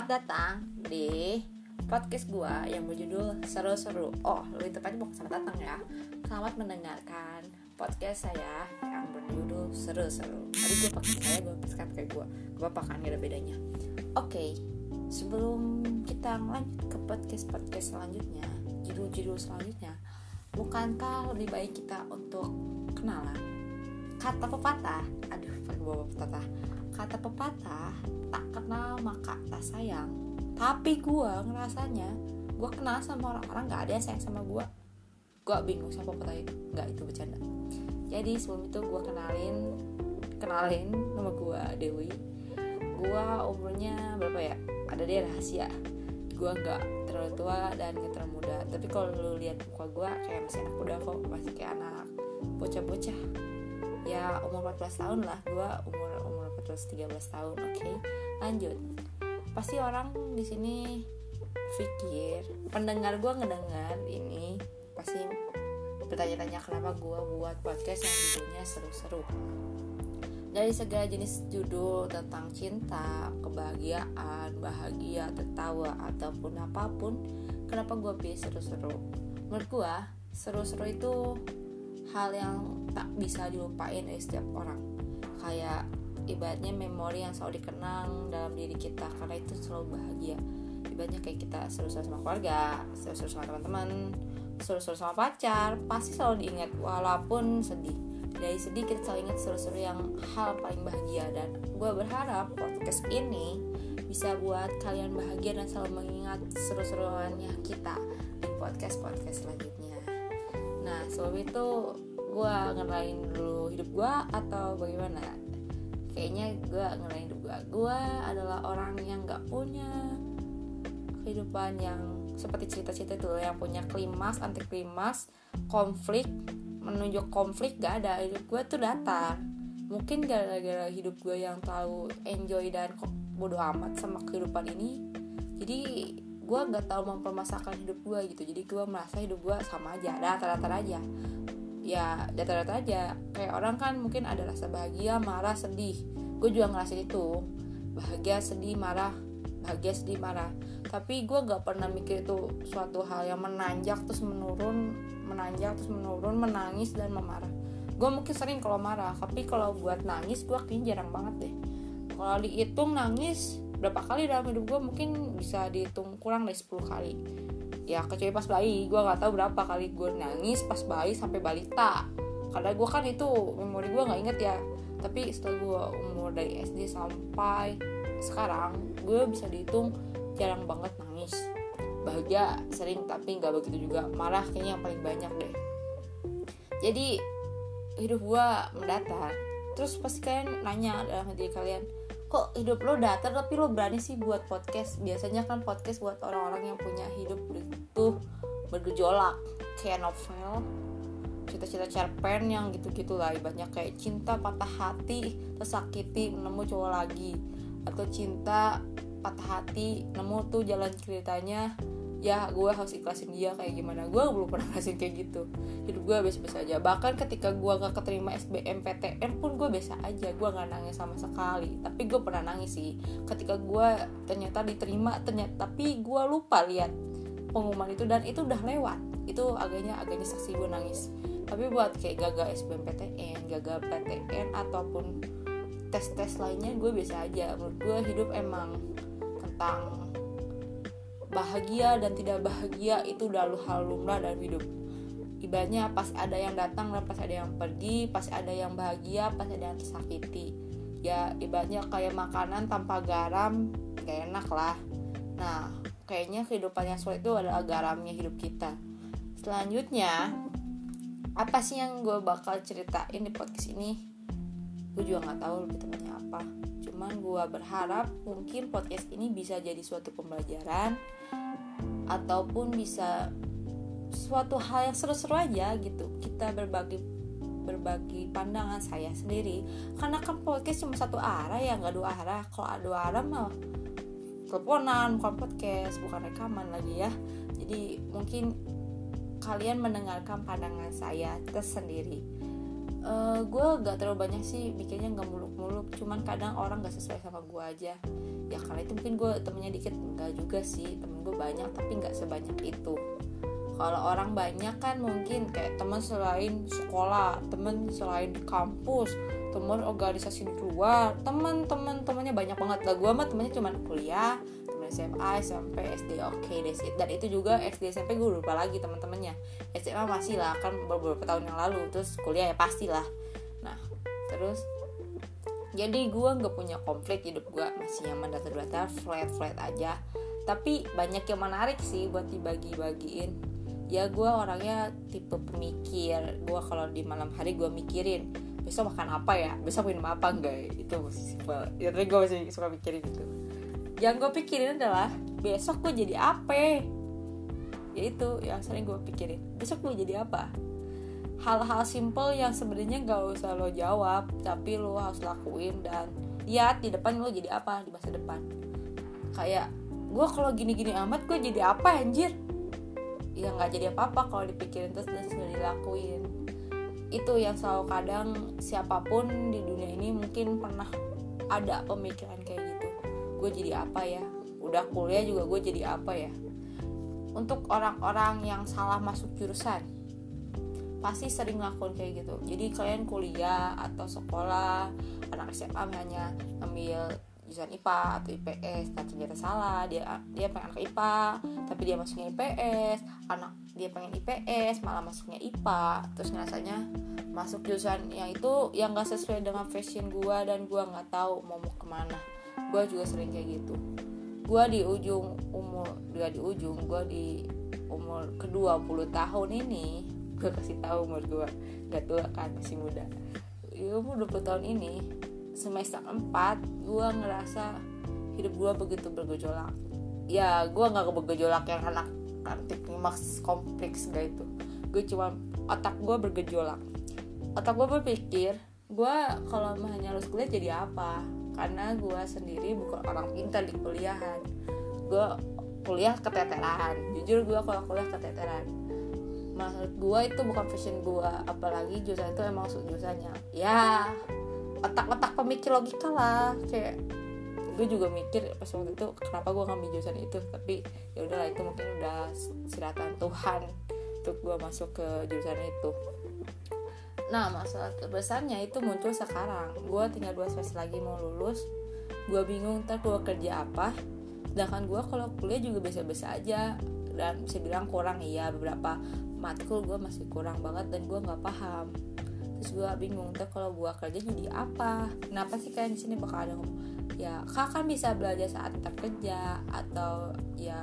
Selamat datang di podcast gua yang berjudul seru-seru. Oh, lebih tepatnya bukan selamat datang ya. Selamat mendengarkan podcast saya yang berjudul seru-seru. Tadi gue pakai saya, sekarang pakai gua. Gua pakai ada bedanya. Oke, sebelum kita lanjut ke podcast podcast selanjutnya, judul-judul selanjutnya, bukankah lebih baik kita untuk kenalan? Kata pepatah, aduh, pakai bawa pepatah. Kata pepatah, tak kenal maka tak sayang. Tapi gue ngerasanya gue kenal sama orang-orang gak ada yang sayang sama gue gue bingung sama kata itu nggak itu bercanda. Jadi sebelum itu gue kenalin kenalin nama gue Dewi. Gue umurnya berapa ya? Ada dia rahasia. Gue nggak terlalu tua dan gak terlalu muda. Tapi kalau lu lihat muka gue kayak masih anak muda kok masih kayak anak bocah-bocah ya umur 14 tahun lah gue umur umur 14 13 tahun oke okay? lanjut pasti orang di sini pikir pendengar gue ngedengar ini pasti bertanya-tanya kenapa gue buat podcast yang judulnya seru-seru dari segala jenis judul tentang cinta, kebahagiaan, bahagia, tertawa ataupun apa pun, kenapa gue pilih seru-seru? Menurut gue, seru-seru itu hal yang tak bisa dilupain dari setiap orang. Kayak ibaratnya memori yang selalu dikenang dalam diri kita karena itu selalu bahagia. Ibaratnya kayak kita seru-seru sama keluarga seru-seru sama teman-teman seru-seru sama pacar pasti selalu diingat. Walaupun sedih. Dari sedih kita selalu ingat seru-seru yang hal paling bahagia. Dan gue berharap podcast ini bisa buat kalian bahagia dan selalu mengingat seru-seruannya kita di podcast-podcast selanjutnya nah sebelum itu gue ngerain dulu hidup gue atau bagaimana? Kayaknya gue ngelain hidup gue gue adalah orang yang gak punya kehidupan yang seperti cerita-cerita itu yang punya klimaks anti klimaks konflik menunjuk konflik gak ada. Hidup gue tuh datar. Mungkin gara-gara hidup gue yang terlalu enjoy dan bodoh amat sama kehidupan ini jadi gue nggak tahu mempermasalahkan hidup gue gitu. Jadi gue merasa hidup gue sama aja datar-datar aja. Ya datar-datar aja. Kayak orang kan mungkin ada rasa bahagia marah sedih. Gue juga ngerasain itu. Bahagia sedih marah. Bahagia sedih marah. Tapi gue gak pernah mikir itu suatu hal yang menanjak terus menurun menanjak terus menurun menangis dan memarah. Gue mungkin sering kalau marah tapi kalau buat nangis gue kayaknya jarang banget deh. Kalau dihitung nangis berapa kali dalam hidup gue mungkin bisa dihitung kurang dari 10 kali. Ya kecuali pas bayi gue nggak tahu berapa kali gue nangis pas bayi sampai balita. Karena gue kan itu memori gue nggak inget ya. Tapi setelah gue umur dari SD sampai sekarang gue bisa dihitung jarang banget nangis. Bahagia sering tapi nggak begitu juga. Marah kayaknya yang paling banyak deh. Jadi hidup gue mendatar. Terus pasti kalian nanya dalam hati kalian kok hidup lo datar tapi lo berani sih buat podcast. Biasanya kan podcast buat orang-orang yang punya hidup itu bergejolak. Kayak novel cerita-cerita cerpen yang gitu-gitu lah. Ibaratnya kayak cinta patah hati tersakiti menemu cowok lagi. Atau cinta patah hati nemu tuh jalan ceritanya ya gue harus ikhlasin dia kayak gimana. Gue belum pernah ngerasin kayak gitu. Hidup gue biasa-biasa aja. Bahkan ketika gue gak keterima SBMPTN pun gue biasa aja. Gue gak nangis sama sekali. Tapi gue pernah nangis sih. Ketika gue ternyata diterima ternyata tapi gue lupa lihat pengumuman itu dan itu udah lewat. Itu agaknya agaknya saksi gue nangis. Tapi buat kayak gagal SBMPTN gagal PTN ataupun tes-tes lainnya gue biasa aja. Menurut gue hidup emang tentang bahagia dan tidak bahagia itu udah hal lumrah dalam hidup. Ibaratnya pas ada yang datang dan pas ada yang pergi pas ada yang bahagia pas ada yang tersakiti. Ya ibaratnya kayak makanan tanpa garam gak enak lah. Nah kayaknya kehidupan yang sulit itu adalah garamnya hidup kita. Selanjutnya apa sih yang gue bakal ceritain di podcast ini? Gue juga nggak tahu lebih tepatnya apa cuman gue berharap mungkin podcast ini bisa jadi suatu pembelajaran ataupun bisa suatu hal yang seru-seru aja gitu. Kita berbagi berbagi pandangan saya sendiri. Karena kan podcast cuma satu arah ya nggak dua arah. Kalau dua arah mah teleponan bukan podcast bukan rekaman lagi ya. Jadi mungkin kalian mendengarkan pandangan saya tersendiri uh, gue gak terlalu banyak sih mikirnya gak muluk-muluk. Cuman kadang orang gak sesuai sama gue aja. Ya karena itu mungkin gue temennya dikit. Enggak juga sih. Temen gue banyak tapi gak sebanyak itu. Kalau orang banyak kan mungkin kayak teman selain sekolah temen selain kampus temen organisasi di luar temen temen temennya banyak banget. Lah gue mah temennya cuma kuliah SMA, SMP, SD, oke okay, that's. Dan itu juga SD, SMP gue lupa lagi teman-temannya. SMA masih lah kan beberapa tahun yang lalu. Terus kuliah ya pasti lah. Nah terus jadi gue nggak punya konflik hidup gue masih nyaman datar-datar flat flat aja. Tapi banyak yang menarik sih buat dibagi-bagiin. Ya gue orangnya tipe pemikir. Gue kalau di malam hari gue mikirin besok makan apa ya besok minum apa enggak itu masih simpel ya tapi gue masih suka mikirin itu yang gue pikirin adalah besok gue jadi apa? Ya itu yang sering gue pikirin. Besok gue jadi apa? Hal-hal simple yang sebenarnya gak usah lo jawab tapi lo harus lakuin dan lihat di depan lo jadi apa di masa depan. Kayak gue kalau gini-gini amat gue jadi apa anjir? Ya nggak jadi apa-apa kalau dipikirin terus dan sudah dilakuin. Itu yang selalu kadang siapa pun di dunia ini mungkin pernah ada pemikiran kayak gue jadi apa ya? Udah kuliah juga gue jadi apa ya? Untuk orang-orang yang salah masuk jurusan pasti sering ngelakuin kayak gitu. Jadi kalian kuliah atau sekolah anak SMA hanya ngambil jurusan IPA atau IPS dan ternyata salah dia dia pengen anak IPA tapi dia masuknya IPS anak dia pengen IPS malah masuknya IPA terus rasanya masuk jurusan yang itu yang gak sesuai dengan fashion gue dan gue nggak tahu mau mau ke mana gue juga sering kayak gitu. Gue di ujung umur gak di ujung gue di umur kedua puluh tahun ini gue kasih tahu umur gue gak tua kan masih muda. Di umur 20 tahun ini semester 4 gue ngerasa hidup gue begitu bergejolak. Ya gue nggak bergejolak yang anak kantik maks kompleks gak itu. Gue cuma otak gue bergejolak. Otak gue berpikir gue kalau hanya harus kuliah jadi apa? Karena gue sendiri bukan orang pintar di kuliahan. Gue kuliah keteteran. Jujur gue kalau kuliah keteteran. Menurut gue itu bukan fashion gue apalagi jurusan itu emang jurusannya. Ya otak-otak pemikir logika lah kayak gue juga mikir pas waktu itu kenapa gue ngambil jurusan itu tapi ya udahlah itu mungkin udah siratan Tuhan untuk gue masuk ke jurusan itu nah masalah terbesarnya itu muncul sekarang. Gue tinggal dua semester lagi mau lulus. Gue bingung ntar gue kerja apa. Sedangkan gue kalau kuliah juga biasa-biasa aja. Dan bisa bilang kurang iya beberapa matkul gue masih kurang banget dan gue nggak paham. Terus gue bingung ntar kalau gue kerja jadi apa? Kenapa sih kalian di sini bakal ada ya kak kan bisa belajar saat kerja atau ya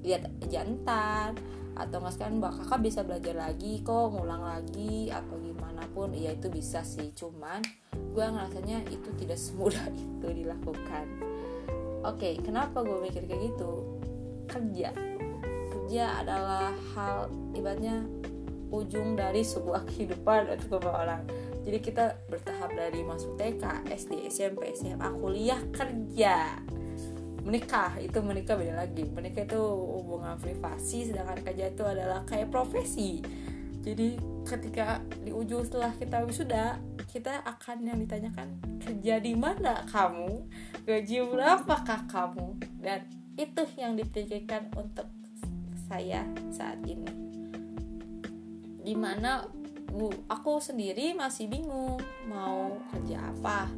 lihat aja ntar atau nggak sekarang mbak kakak bisa belajar lagi kok ngulang lagi atau gimana pun ya itu bisa sih. Cuman gue ngerasanya itu tidak semudah itu dilakukan. Oke okay, kenapa gue mikir kayak gitu? Kerja. Kerja adalah hal ibaratnya ujung dari sebuah kehidupan untuk beberapa orang. Jadi kita bertahap dari masuk TK, SD, SMP, SMA, kuliah, kerja menikah itu menikah beda lagi. Menikah itu hubungan privasi sedangkan kerja itu adalah kayak profesi. Jadi ketika di ujung setelah kita wisuda kita akan yang ditanyakan kerja di mana kamu? Gaji berapakah kamu? Dan itu yang dipikirkan untuk saya saat ini. Di mana bu aku sendiri masih bingung mau kerja apa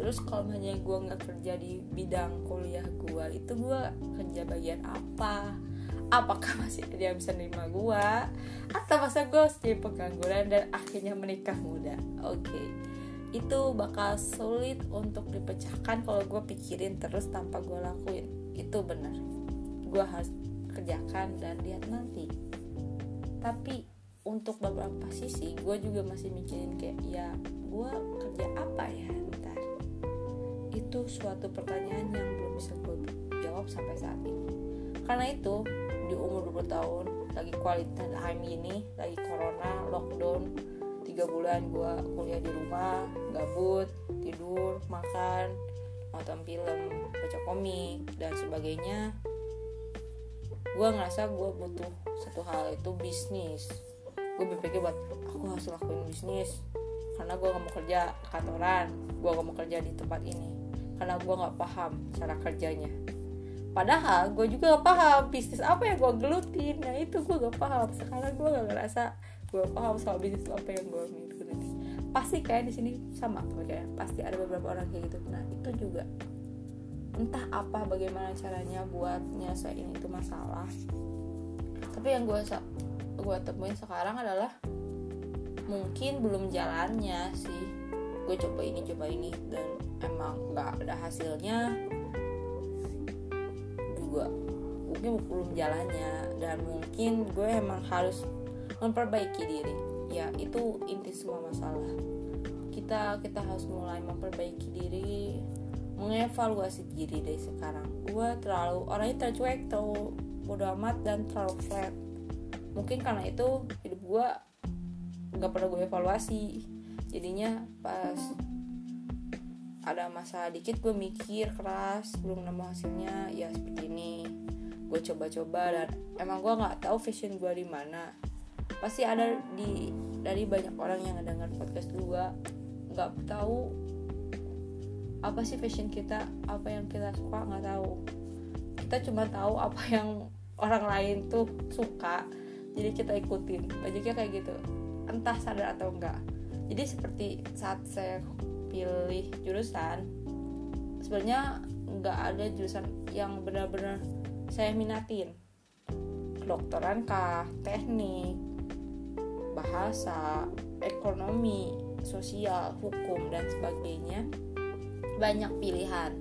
terus kalau misalnya gue nggak kerja di bidang kuliah gue itu gue kerja bagian apa? Apakah masih ada yang bisa nerima gue atau masa gue harus jadi pengangguran dan akhirnya menikah muda? Oke okay. itu bakal sulit untuk dipecahkan kalau gue pikirin terus tanpa gue lakuin. Itu benar. Gue harus kerjakan dan lihat nanti. Tapi untuk beberapa sisi gue juga masih mikirin kayak ya gue kerja apa ya itu suatu pertanyaan yang belum bisa gue jawab sampai saat ini. Karena itu di umur 20 tahun lagi kualitas time ini lagi corona lockdown tiga bulan gue kuliah di rumah gabut tidur makan nonton film baca komik dan sebagainya. Gue ngerasa gue butuh satu hal itu bisnis. Gue berpikir buat aku harus lakuin bisnis. Karena gue nggak mau kerja kantoran gue nggak mau kerja di tempat ini karena gue nggak paham cara kerjanya. Padahal gue juga gak paham bisnis apa yang gue gelutin. Nah itu gue gak paham. Sekarang gue gak ngerasa gue paham soal bisnis apa yang gue gelutin pasti kayak di sini sama kayak pasti ada beberapa orang kayak gitu. Nah itu juga. Entah apa bagaimana caranya buat nyelesain itu masalah. Tapi yang gue gue temuin sekarang adalah mungkin belum jalannya sih gue coba ini coba ini dan emang nggak ada hasilnya juga. Mungkin belum jalannya dan mungkin gue emang harus memperbaiki diri. Ya itu inti semua masalah. Kita kita harus mulai memperbaiki diri mengevaluasi diri dari sekarang. Gue terlalu orangnya tercuek terlalu bodo amat dan terlalu flat. Mungkin karena itu hidup gue nggak pernah gue evaluasi jadinya pas ada masalah dikit gue mikir keras belum nemu hasilnya ya seperti ini. Gue coba-coba dan emang gue nggak tahu fashion gue di mana. Pasti ada di dari banyak orang yang ngedengar podcast gue nggak tahu apa sih fashion kita apa yang kita suka nggak tahu. Kita cuma tahu apa yang orang lain tuh suka jadi kita ikutin. Banyaknya kayak gitu. Entah sadar atau enggak jadi seperti saat saya pilih jurusan sebenarnya nggak ada jurusan yang benar-benar saya minatin. Kedokteran kah teknik bahasa ekonomi sosial hukum dan sebagainya. Banyak pilihan.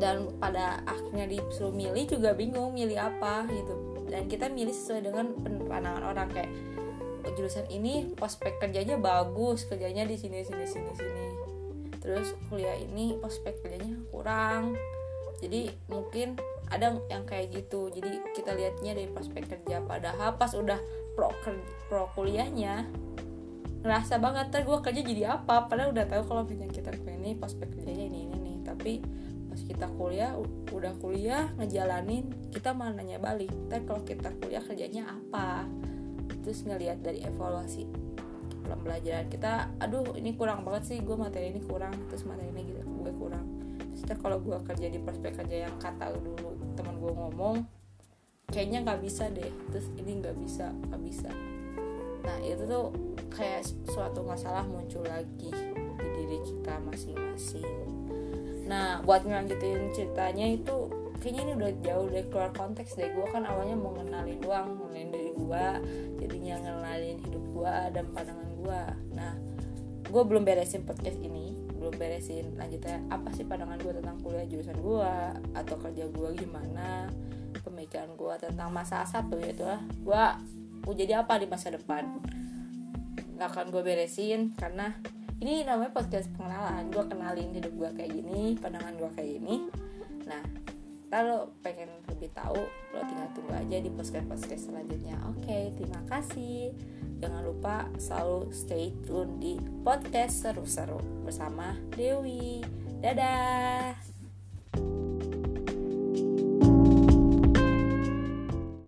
Dan pada akhirnya disuruh milih juga bingung milih apa gitu. Dan kita milih sesuai dengan pandangan orang kayak jurusan ini prospek kerjanya bagus kerjanya di sini sini sini sini. Terus kuliah ini prospek kerjanya kurang. Jadi mungkin ada yang kayak gitu. Jadi kita lihatnya dari prospek kerja. Padahal pas udah pro pro kuliahnya ngerasa banget ntar gue kerja jadi apa? Padahal udah tahu kalau punya kita ini prospek kerjanya ini ini nih tapi pas kita kuliah udah kuliah ngejalanin kita malah nanya balik tapi kalau kita kuliah kerjanya apa terus ngelihat dari evaluasi pembelajaran kita aduh ini kurang banget sih gue materi ini kurang terus materi ini gitu gue kurang. Terus kalau gue kerja di prospek kerja yang kata dulu teman gue ngomong kayaknya nggak bisa deh terus ini nggak bisa nggak bisa. Nah itu tuh kayak suatu masalah muncul lagi di diri kita masing-masing. Nah buat ngelanjutin ceritanya itu kayaknya ini udah jauh dari keluar konteks deh. Gue kan awalnya mau ngenalin doang ngenalin diri gue jadinya ngenalin hidup gue dan pandangan gue nah gue belum beresin podcast ini belum beresin lanjutnya apa sih pandangan gue tentang kuliah jurusan gue atau kerja gue gimana pemikiran gue tentang masa satu yaitu lah gue mau jadi apa di masa depan? Nggak akan gue beresin karena ini namanya podcast pengenalan. Gue kenalin hidup gue kayak gini pandangan gue kayak gini. Nah kalau pengen lebih tahu lo tinggal tunggu aja di podcast podcast selanjutnya. Oke terima kasih. Jangan lupa selalu stay tune di podcast seru-seru bersama Dewi. Dadah